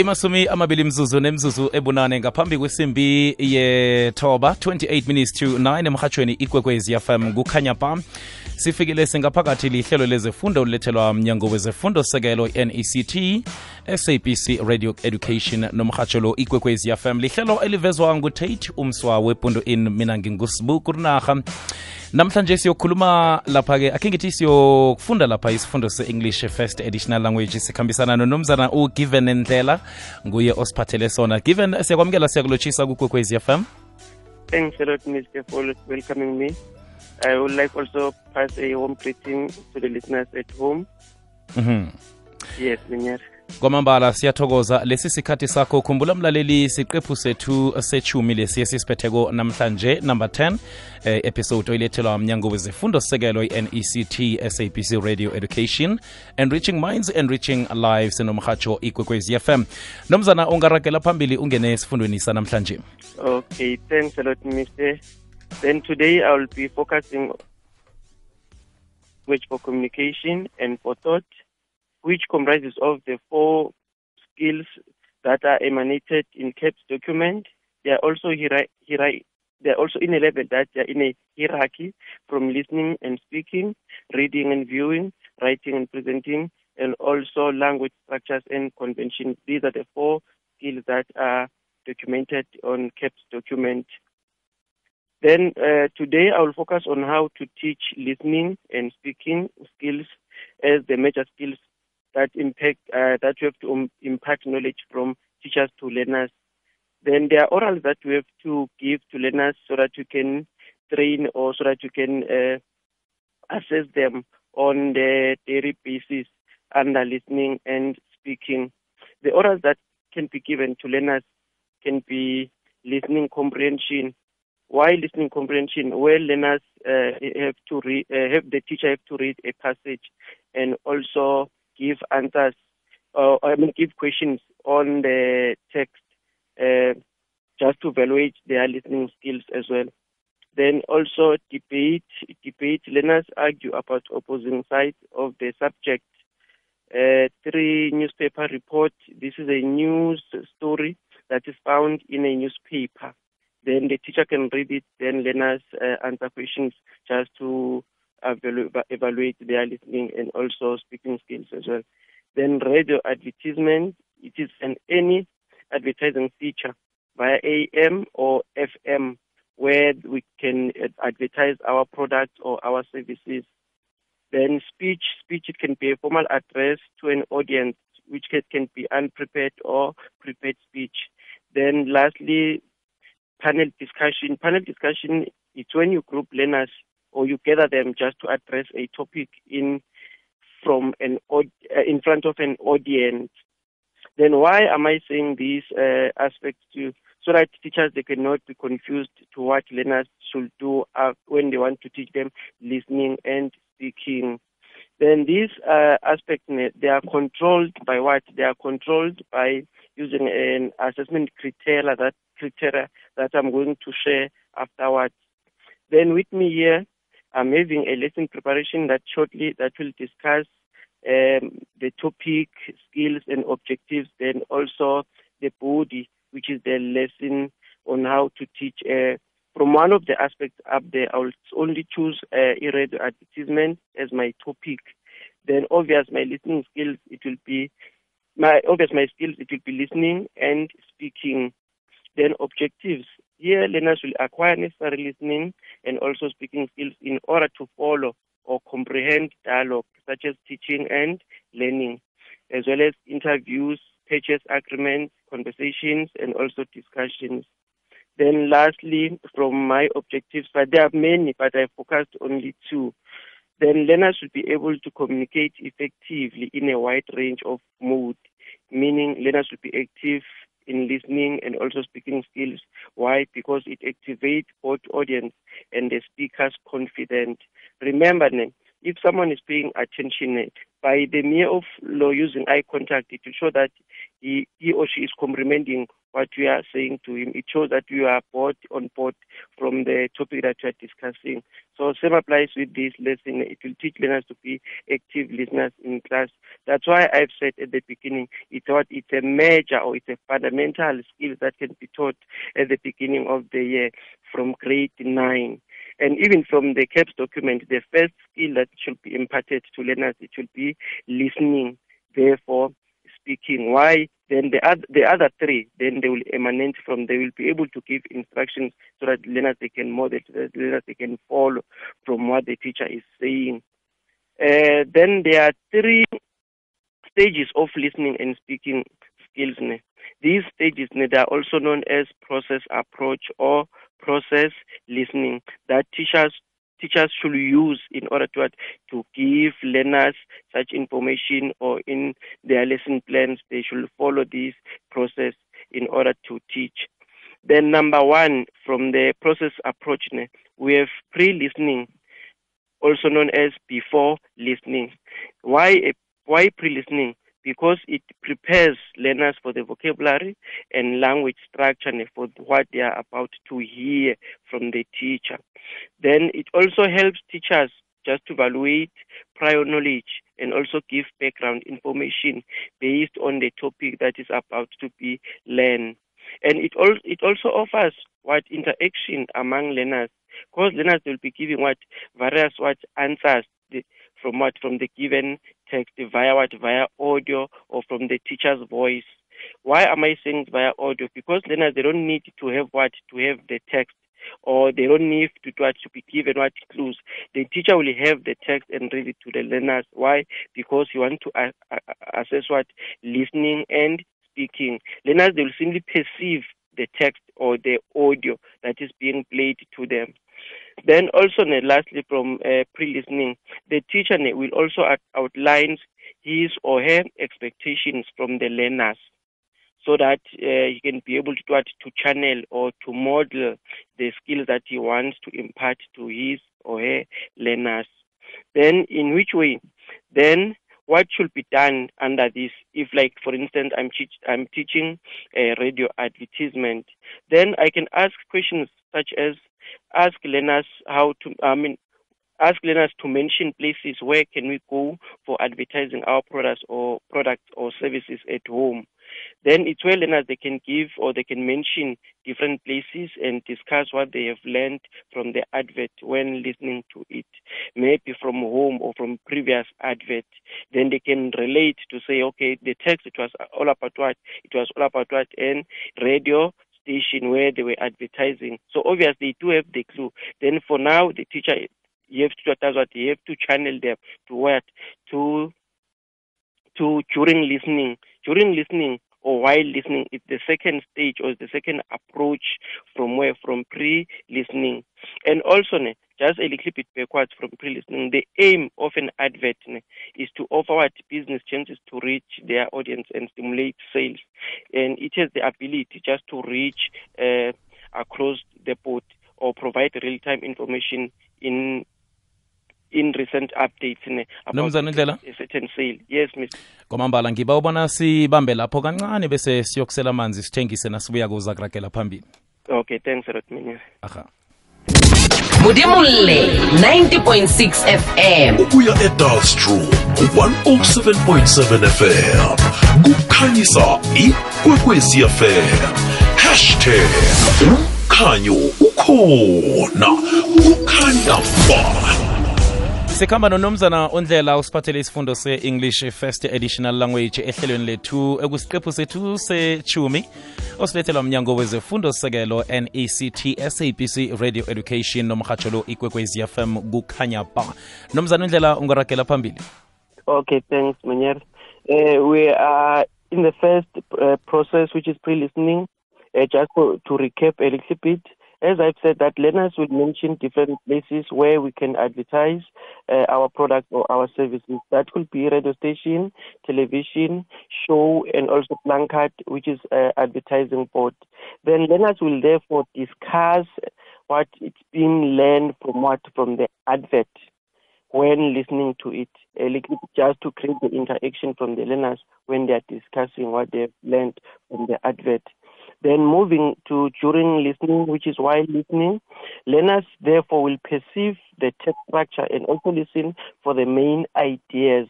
imasumi amabili mzuzu nemzuzu ebunane ngaphambi kwesimbi yethoba 28 minutes to 9 emhatshweni ikwekwezi fm kukhanya ba sifikile singaphakathi lihlelo lezefundo olulethelwa mnyango wezefundo sekelo nect sabc radio education nomhatsholo ikwekwezi fm lihlelo elivezwa ngutate umswa wepundo in mina ngingusibu kurinaha namhlanje siyokhuluma lapha-ke akhe ngithi siyokufunda lapha isifundo se-english first additional language sikhambisana nonomzana ugiven ndlela nguye osiphathele sona given siyakwamukela siyakulotshisa kukwekwezi fm Thanks a lot, Mr. for welcoming me. I would like also pass a warm greeting to the listeners at home. Mm -hmm. Yes, Minyar. kwamambala siyathokoza lesi sikhathi sakho khumbula mlaleli siqephu sethu sechumi lesiye sisiphetheko namhlanje number 10 eh, episode oyilethelwa mnyango wezifundo sekelo i-nect sabc radio education enriching minds enriching lives nomhatsho ikwekwez fm nomzana ungaragela phambili ungene esifundweni sanamhlanje Okay, thanks a lot, Mr. Then today I will be focusing which for communication and for thought, which comprises of the four skills that are emanated in CAPS document. They are also hiera- hiera- they are also in a level that they are in a hierarchy from listening and speaking, reading and viewing, writing and presenting, and also language structures and conventions. These are the four skills that are documented on CAPS document. Then uh, today I will focus on how to teach listening and speaking skills as the major skills that impact uh, that we have to um, impart knowledge from teachers to learners. Then there are orals that we have to give to learners so that you can train or so that you can uh, assess them on the daily basis under listening and speaking. The orals that can be given to learners can be listening comprehension. Why listening comprehension? Where learners uh, have to read, uh, have the teacher have to read a passage and also give answers, uh, I mean, give questions on the text, uh, just to evaluate their listening skills as well. Then also debate, debate. Learners argue about opposing sides of the subject. Uh, three newspaper report. This is a news story that is found in a newspaper. Then the teacher can read it. Then learners uh, answer questions just to evaluate their listening and also speaking skills as well. Then radio advertisement. It is an any advertising feature via AM or FM where we can advertise our products or our services. Then speech, speech it can be a formal address to an audience, which can, can be unprepared or prepared speech. Then lastly, panel discussion. Panel discussion is when you group learners or you gather them just to address a topic in from an uh, in front of an audience. Then why am I saying these uh, aspects to? So that teachers they cannot be confused to what learners should do uh, when they want to teach them listening and speaking. Then these uh, aspects they are controlled by what? They are controlled by using an assessment criteria that criteria that I'm going to share afterwards. Then with me here, I'm having a lesson preparation that shortly that will discuss um, the topic, skills and objectives, then also the body, which is the lesson on how to teach. Uh, from one of the aspects up there, I will only choose uh, radio advertisement as my topic. Then obvious my listening skills, it will be my obvious my skills, it will be listening and speaking. Then objectives. Here, learners will acquire necessary listening and also speaking skills in order to follow or comprehend dialogue, such as teaching and learning, as well as interviews, purchase agreements, conversations, and also discussions. Then lastly, from my objectives, but there are many, but I focused only two. Then learners should be able to communicate effectively in a wide range of modes, meaning learners should be active in listening and also speaking skills. Why? Because it activates both audience and the speaker's confidence. Remember, if someone is paying attention eh, by the mere of law using eye contact, it will show that he, he or she is comprehending what we are saying to him. It shows that you are on board from the topic that we are discussing. So same applies with this lesson. It will teach learners to be active listeners in class. That's why I've said at the beginning, it's what it's a major or it's a fundamental skill that can be taught at the beginning of the year from grade nine. And even from the CAPS document, the first skill that should be imparted to learners, it should be listening. Therefore, speaking. Why? Then the other, the other three, then they will emanate from. They will be able to give instructions so that learners they can model, so that learners they can follow from what the teacher is saying. Uh, then there are three stages of listening and speaking skills. These stages they are also known as process approach or process listening that teachers teachers should use in order to to give learners such information or in their lesson plans they should follow this process in order to teach. Then number one from the process approach we have pre-listening also known as before listening. Why why pre-listening because it prepares learners for the vocabulary and language structure and for what they are about to hear from the teacher. Then it also helps teachers just to evaluate prior knowledge and also give background information based on the topic that is about to be learned. And it, al- it also offers what interaction among learners, because learners will be giving what various what answers from what from the given text via what via audio or from the teacher's voice. Why am I saying via audio? Because learners they don't need to have what to have the text or they don't need to to, to be given what clues. The teacher will have the text and read it to the learners. Why? Because you want to assess what listening and speaking. Learners they will simply perceive the text or the audio that is being played to them. Then also, lastly, from uh, pre-listening, the teacher will also outline his or her expectations from the learners so that uh, he can be able to, to channel or to model the skills that he wants to impart to his or her learners. Then, in which way? Then, what should be done under this? If, like, for instance, I'm, teach- I'm teaching a radio advertisement, then I can ask questions such as ask learners how to, I mean, ask learners to mention places where can we go for advertising our products or products or services at home. Then it's where learners they can give or they can mention different places and discuss what they have learned from the advert when listening to it, maybe from home or from previous advert. Then they can relate to say, okay, the text it was all about what it was all about what and radio station where they were advertising. So obviously they do have the clue. Then for now the teacher you have to that's what you have to channel them to what to to during listening. During listening or while listening, it's the second stage or the second approach from where from pre-listening. And also, just a little bit backwards from pre-listening, the aim of an advert is to offer what business chances to reach their audience and stimulate sales. And it has the ability just to reach uh, across the board or provide real-time information in in recent updates ne Mnumzane Ndlela? a certain sale yes miss. Kwamambala ngiba ubona sibambe lapho kancane bese siyokusela amanzi sithengise nasibuya kuza kuragela phambili. Okay thanks a lot Minyere. aha. Mudimulle 90.6 FM. ubuya edalstrom 107.7 fm kukhanyisa ikwekwezi fm hashtag umkhanyo ukhona. Kukhanya ba sikhamba nonomzana undlela usiphathele isifundo se-english first additional language ehlelweni lethu ekusiqephu sethu sechumi osilethelwa mnyango wezefundo sekelo nect sabc radio education nomhatsho lo ikwekwezi fm kukhanya ba nomzana undlela ungaragela phambili. Okay, thanks, manyer Uh, we are in the first uh, process, which is pre-listening. Uh, just to recap a little bit, as I've said, that learners will mention different places where we can advertise uh, our product or our services. That could be radio station, television, show, and also placard, which is uh, advertising board. Then learners will therefore discuss what it's been learned from what from the advert when listening to it, a just to create the interaction from the learners when they are discussing what they've learned from the advert. Then moving to during listening, which is while listening, learners therefore will perceive the text structure and also listen for the main ideas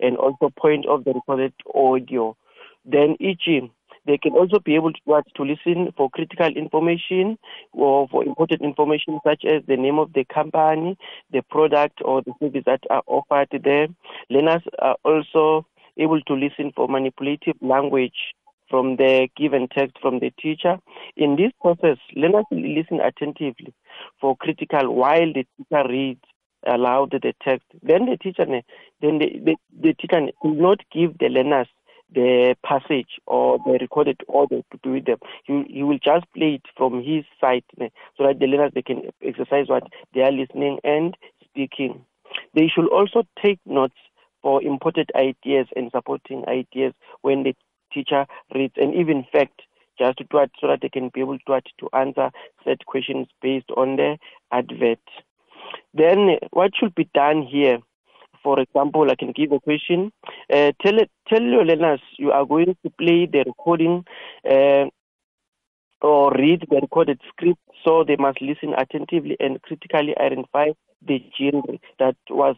and also point of the recorded audio. Then each they can also be able to, what, to listen for critical information or for important information such as the name of the company, the product or the service that are offered there. Learners are also able to listen for manipulative language from the given text from the teacher. In this process, learners listen attentively for critical while the teacher reads aloud the text. Then the teacher, then the, the, the teacher will not give the learners the passage or the recorded audio to do with them. He, he will just play it from his side so that the learners they can exercise what they are listening and speaking. They should also take notes for important ideas and supporting ideas when the teacher reads and even fact just to so that they can be able to, to answer set questions based on the advert. Then what should be done here for example, I can give a question. Uh, tell tell your learners you are going to play the recording uh, or read the recorded script, so they must listen attentively and critically identify the genre that was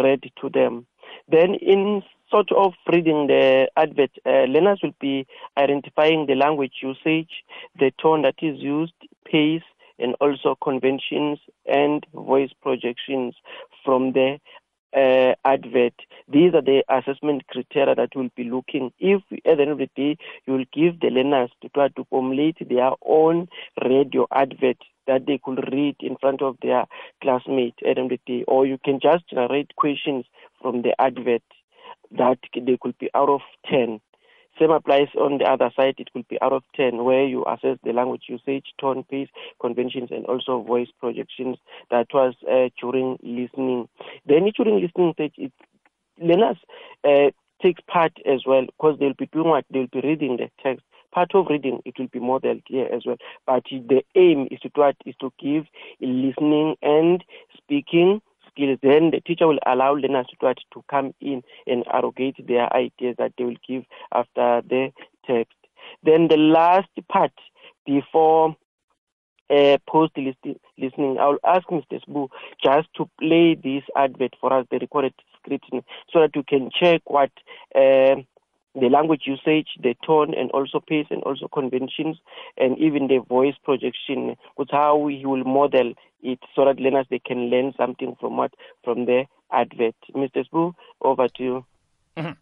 read to them. Then, in sort of reading the advert, uh, learners will be identifying the language usage, the tone that is used, pace, and also conventions and voice projections from the uh, advert. These are the assessment criteria that will be looking. If at the end of the day you will give the learners to try to formulate their own radio advert that they could read in front of their classmates at the end of the day, or you can just generate questions from the advert that they could be out of ten. Same applies on the other side. It will be out of 10, where you assess the language usage, tone, pace, conventions, and also voice projections. That was uh, during listening. Then during listening stage, it, learners uh, takes part as well because they'll be doing what? They'll be reading the text. Part of reading, it will be modeled here as well. But the aim is to what? Is to give listening and speaking skills, then the teacher will allow learners to, to come in and arrogate their ideas that they will give after the text. Then the last part before uh, post listening, I'll ask Mr. Sbu just to play this advert for us, the recorded script, so that you can check what uh, the language usage, the tone, and also pace, and also conventions, and even the voice projection, with how he will model it so that learners they can learn something from what from the advert. Mr. Sbu, over to you. Mm-hmm.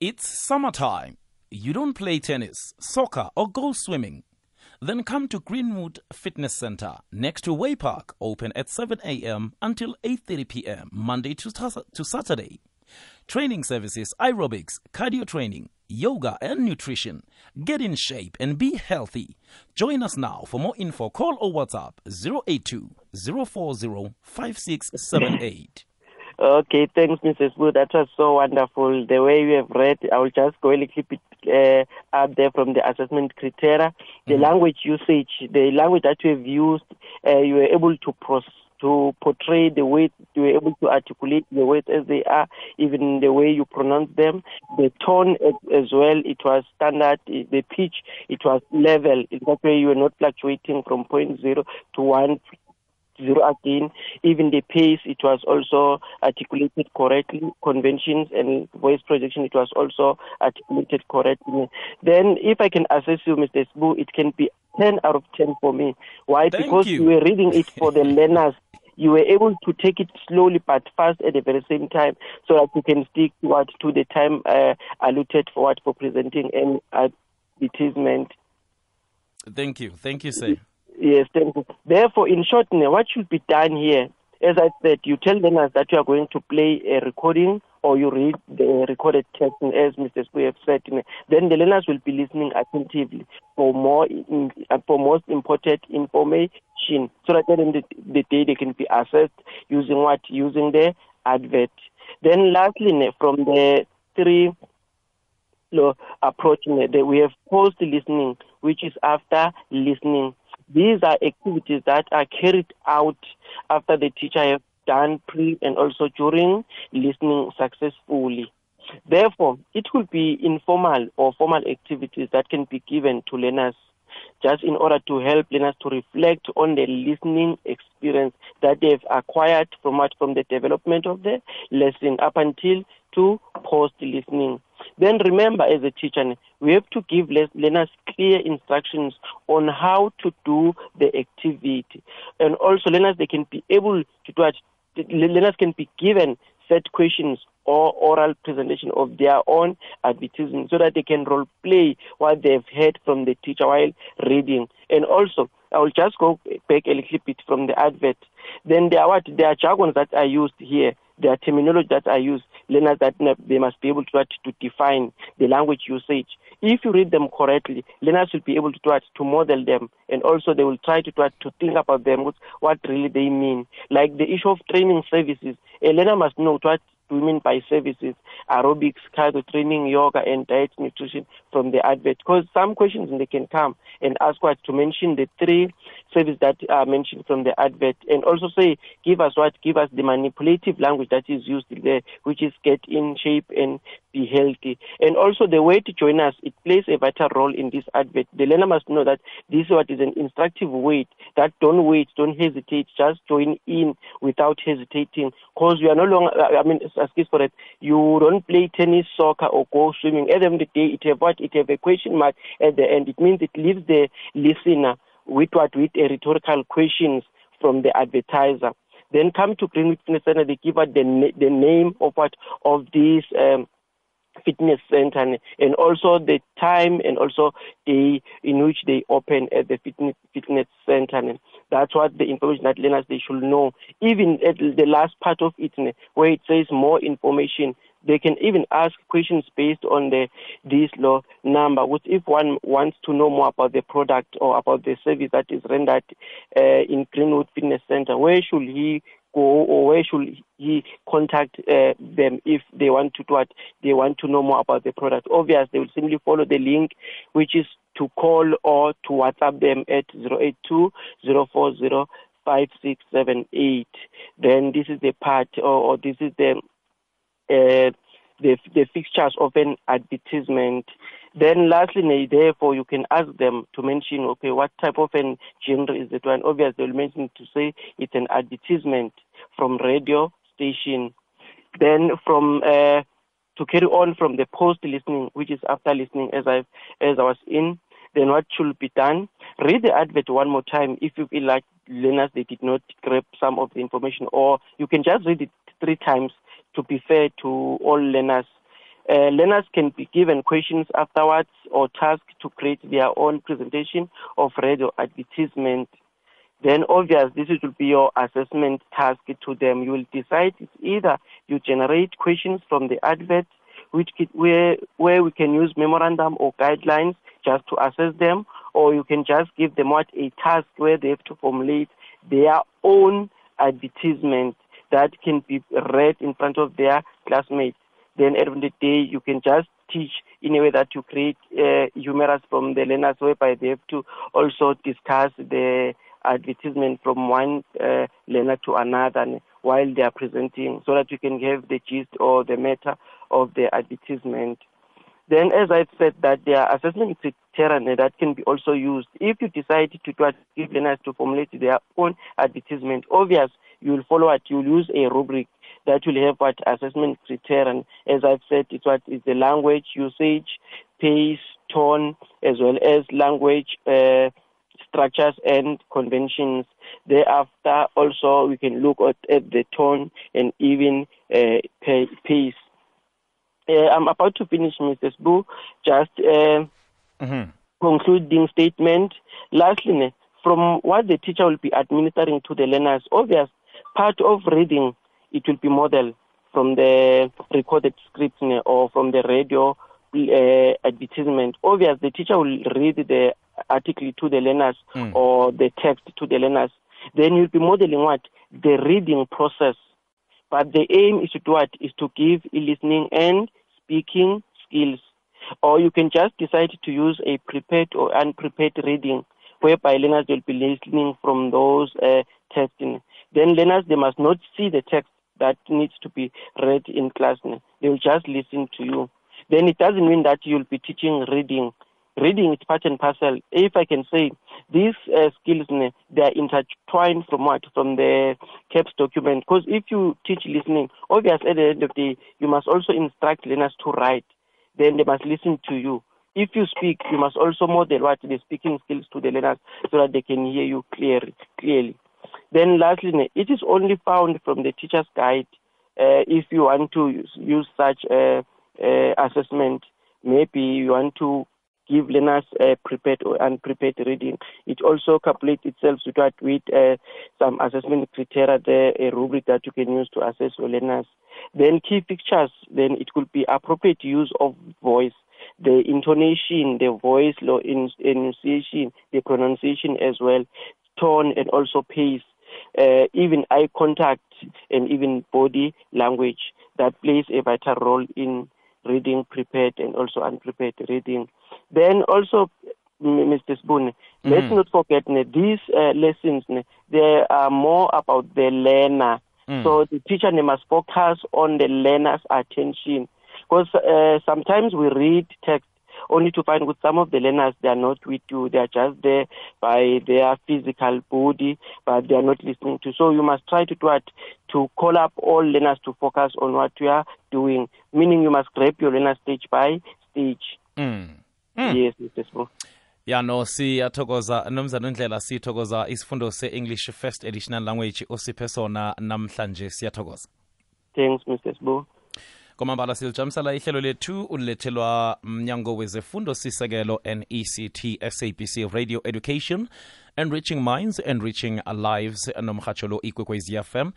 It's summertime. You don't play tennis, soccer, or go swimming. Then come to Greenwood Fitness Center next to Way Park, open at 7 a.m. until 8:30 p.m. Monday to, to Saturday. Training services, aerobics, cardio training, yoga, and nutrition. Get in shape and be healthy. Join us now. For more info, call or WhatsApp 082 040 5678. Okay, thanks, Mrs. Wood. That was so wonderful. The way you have read, I will just go and clip it uh, up there from the assessment criteria. The mm-hmm. language usage, the language that you have used, uh, you were able to process to portray the way you were able to articulate the words as they are, even the way you pronounce them. The tone as well, it was standard. The pitch, it was level. In that way, you were not fluctuating from point zero to one zero again. Even the pace, it was also articulated correctly. Conventions and voice projection, it was also articulated correctly. Then, if I can assess you, Mr. Sbu, it can be 10 out of 10 for me. Why? Thank because you. you were reading it for the learners. You were able to take it slowly but fast at the very same time so that you can stick to what to the time uh, allotted for what for presenting an advertisement. Thank you. Thank you, sir. Yes, thank you. Therefore, in short, what should be done here? As I said, you tell learners that you are going to play a recording or you read the recorded text, as Mr. Sbu have said, then the learners will be listening attentively for more for most important information, so that then the, the day they can be assessed using what using the advert. Then, lastly, from the three approach, that we have post listening, which is after listening. These are activities that are carried out after the teacher has done pre and also during listening successfully. Therefore, it will be informal or formal activities that can be given to learners just in order to help learners to reflect on the listening experience that they've acquired from from the development of the lesson up until to post listening. Then remember as a teacher, we have to give learners clear instructions on how to do the activity. And also learners they can be able to do it. Learners can be given set questions or oral presentation of their own advertisement so that they can role play what they've heard from the teacher while reading. And also, I will just go back a little bit from the advert. Then there are what there are jargons that are used here. There are terminology that are used. Learners that they must be able to to define the language usage. If you read them correctly, learners will be able to to, model them, and also they will try to to think about them what, what really they mean. Like the issue of training services, a learner must know what we mean by services, aerobics, cardio training, yoga, and diet nutrition from the advert. Because some questions they can come and ask what to mention the three services that are mentioned from the advert, and also say give us what, give us the manipulative language that is used there, which is get in shape and be healthy. And also the way to join us, it plays a vital role in this advert. The learner must know that this is what is an instructive way. That don't wait, don't hesitate, just join in without hesitating. Because you are no longer, uh, I mean, excuse for it, you don't play tennis, soccer, or go swimming. At the end of the day, it have what? It have a question mark at the end. It means it leaves the listener with what? With a rhetorical questions from the advertiser. Then come to Greenwood Fitness Center, they give out the, the name of what? Of this um, fitness center and, and also the time and also the in which they open at the fitness fitness center and that's what the information that learners they should know even at the last part of it where it says more information they can even ask questions based on the this law number which if one wants to know more about the product or about the service that is rendered uh, in greenwood fitness center where should he go or where should he contact uh, them if they want to what they want to know more about the product? Obviously they will simply follow the link which is to call or to whatsapp them at 082 040 5678 then this is the part or, or this is the uh, the the fixtures of an advertisement. Then lastly, therefore, you can ask them to mention, okay, what type of an genre is it? And obviously, they'll mention to say it's an advertisement from radio station. Then from uh, to carry on from the post listening, which is after listening, as I as I was in. Then what should be done? Read the advert one more time if you feel like learners they did not grab some of the information, or you can just read it three times to be fair to all learners. Uh, learners can be given questions afterwards or tasked to create their own presentation of radio advertisement. Then, obvious, this will be your assessment task to them. You will decide it's either you generate questions from the advert, which could, where where we can use memorandum or guidelines just to assess them, or you can just give them what a task where they have to formulate their own advertisement that can be read in front of their classmates. Then the day, you can just teach in a way that you create uh, humorous from the learners, whereby they have to also discuss the advertisement from one uh, learner to another while they are presenting, so that you can have the gist or the matter of the advertisement. Then, as I said, that there are assessment criteria that can be also used. If you decide to give learners to formulate their own advertisement, obvious you will follow it. You will use a rubric that will have what assessment criteria. As I've said, it's what is the language usage, pace, tone, as well as language uh, structures and conventions. Thereafter, also we can look at, at the tone and even uh, pace. Uh, I'm about to finish, Mr. Sbu. Just uh, Mhm. concluding statement. Lastly, from what the teacher will be administering to the learners, obvious part of reading, it will be modeled from the recorded script or from the radio uh, advertisement. Obvious, the teacher will read the article to the learners Mm. or the text to the learners. Then you'll be modeling what? The reading process. But the aim is to do what? Is to give listening and speaking skills. Or you can just decide to use a prepared or unprepared reading, whereby learners will be listening from those uh, texts. Then learners they must not see the text that needs to be read in class. They will just listen to you. Then it doesn't mean that you'll be teaching reading. Reading is part and parcel. If I can say these uh, skills, they are intertwined from what? From the CAPS document. Because if you teach listening, obviously at the end of the day, you must also instruct learners to write. Then they must listen to you. If you speak, you must also model what the speaking skills to the learners so that they can hear you clearly. Clearly. Then lastly, it is only found from the teacher's guide. Uh, if you want to use, use such uh, uh, assessment, maybe you want to give learners uh, prepared or unprepared reading. It also calculates itself with with uh, some assessment criteria there, a rubric that you can use to assess your learners. Then key pictures, then it could be appropriate use of voice, the intonation, the voice, enunciation, the pronunciation as well, tone and also pace, uh, even eye contact and even body language that plays a vital role in reading prepared and also unprepared reading. Then also, Mr. Sbu, let's not forget these uh, lessons, they are more about the learner. So the teacher must focus on the learner's attention. Because uh, sometimes we read text only to find with some of the learners they are not with you. They are just there by their physical body, but they are not listening to. So you must try to do it to call up all learners to focus on what you are doing. Meaning you must grab your learner stage by stage. Mm. Yes, Mr. Sbu. ya no siyathokoza nomzana undlela sithokoza isifundo se-english first additional language osiphe sona namhlanje siyathokoza Thanks, Mr. Sbu. Kwamambala silijamisela ihlelo lethu ulethelwa mnyango wezefundo sisekelo nect sabc radio education enriching minds enriching lives nomhatsho lo ikwekwezi fm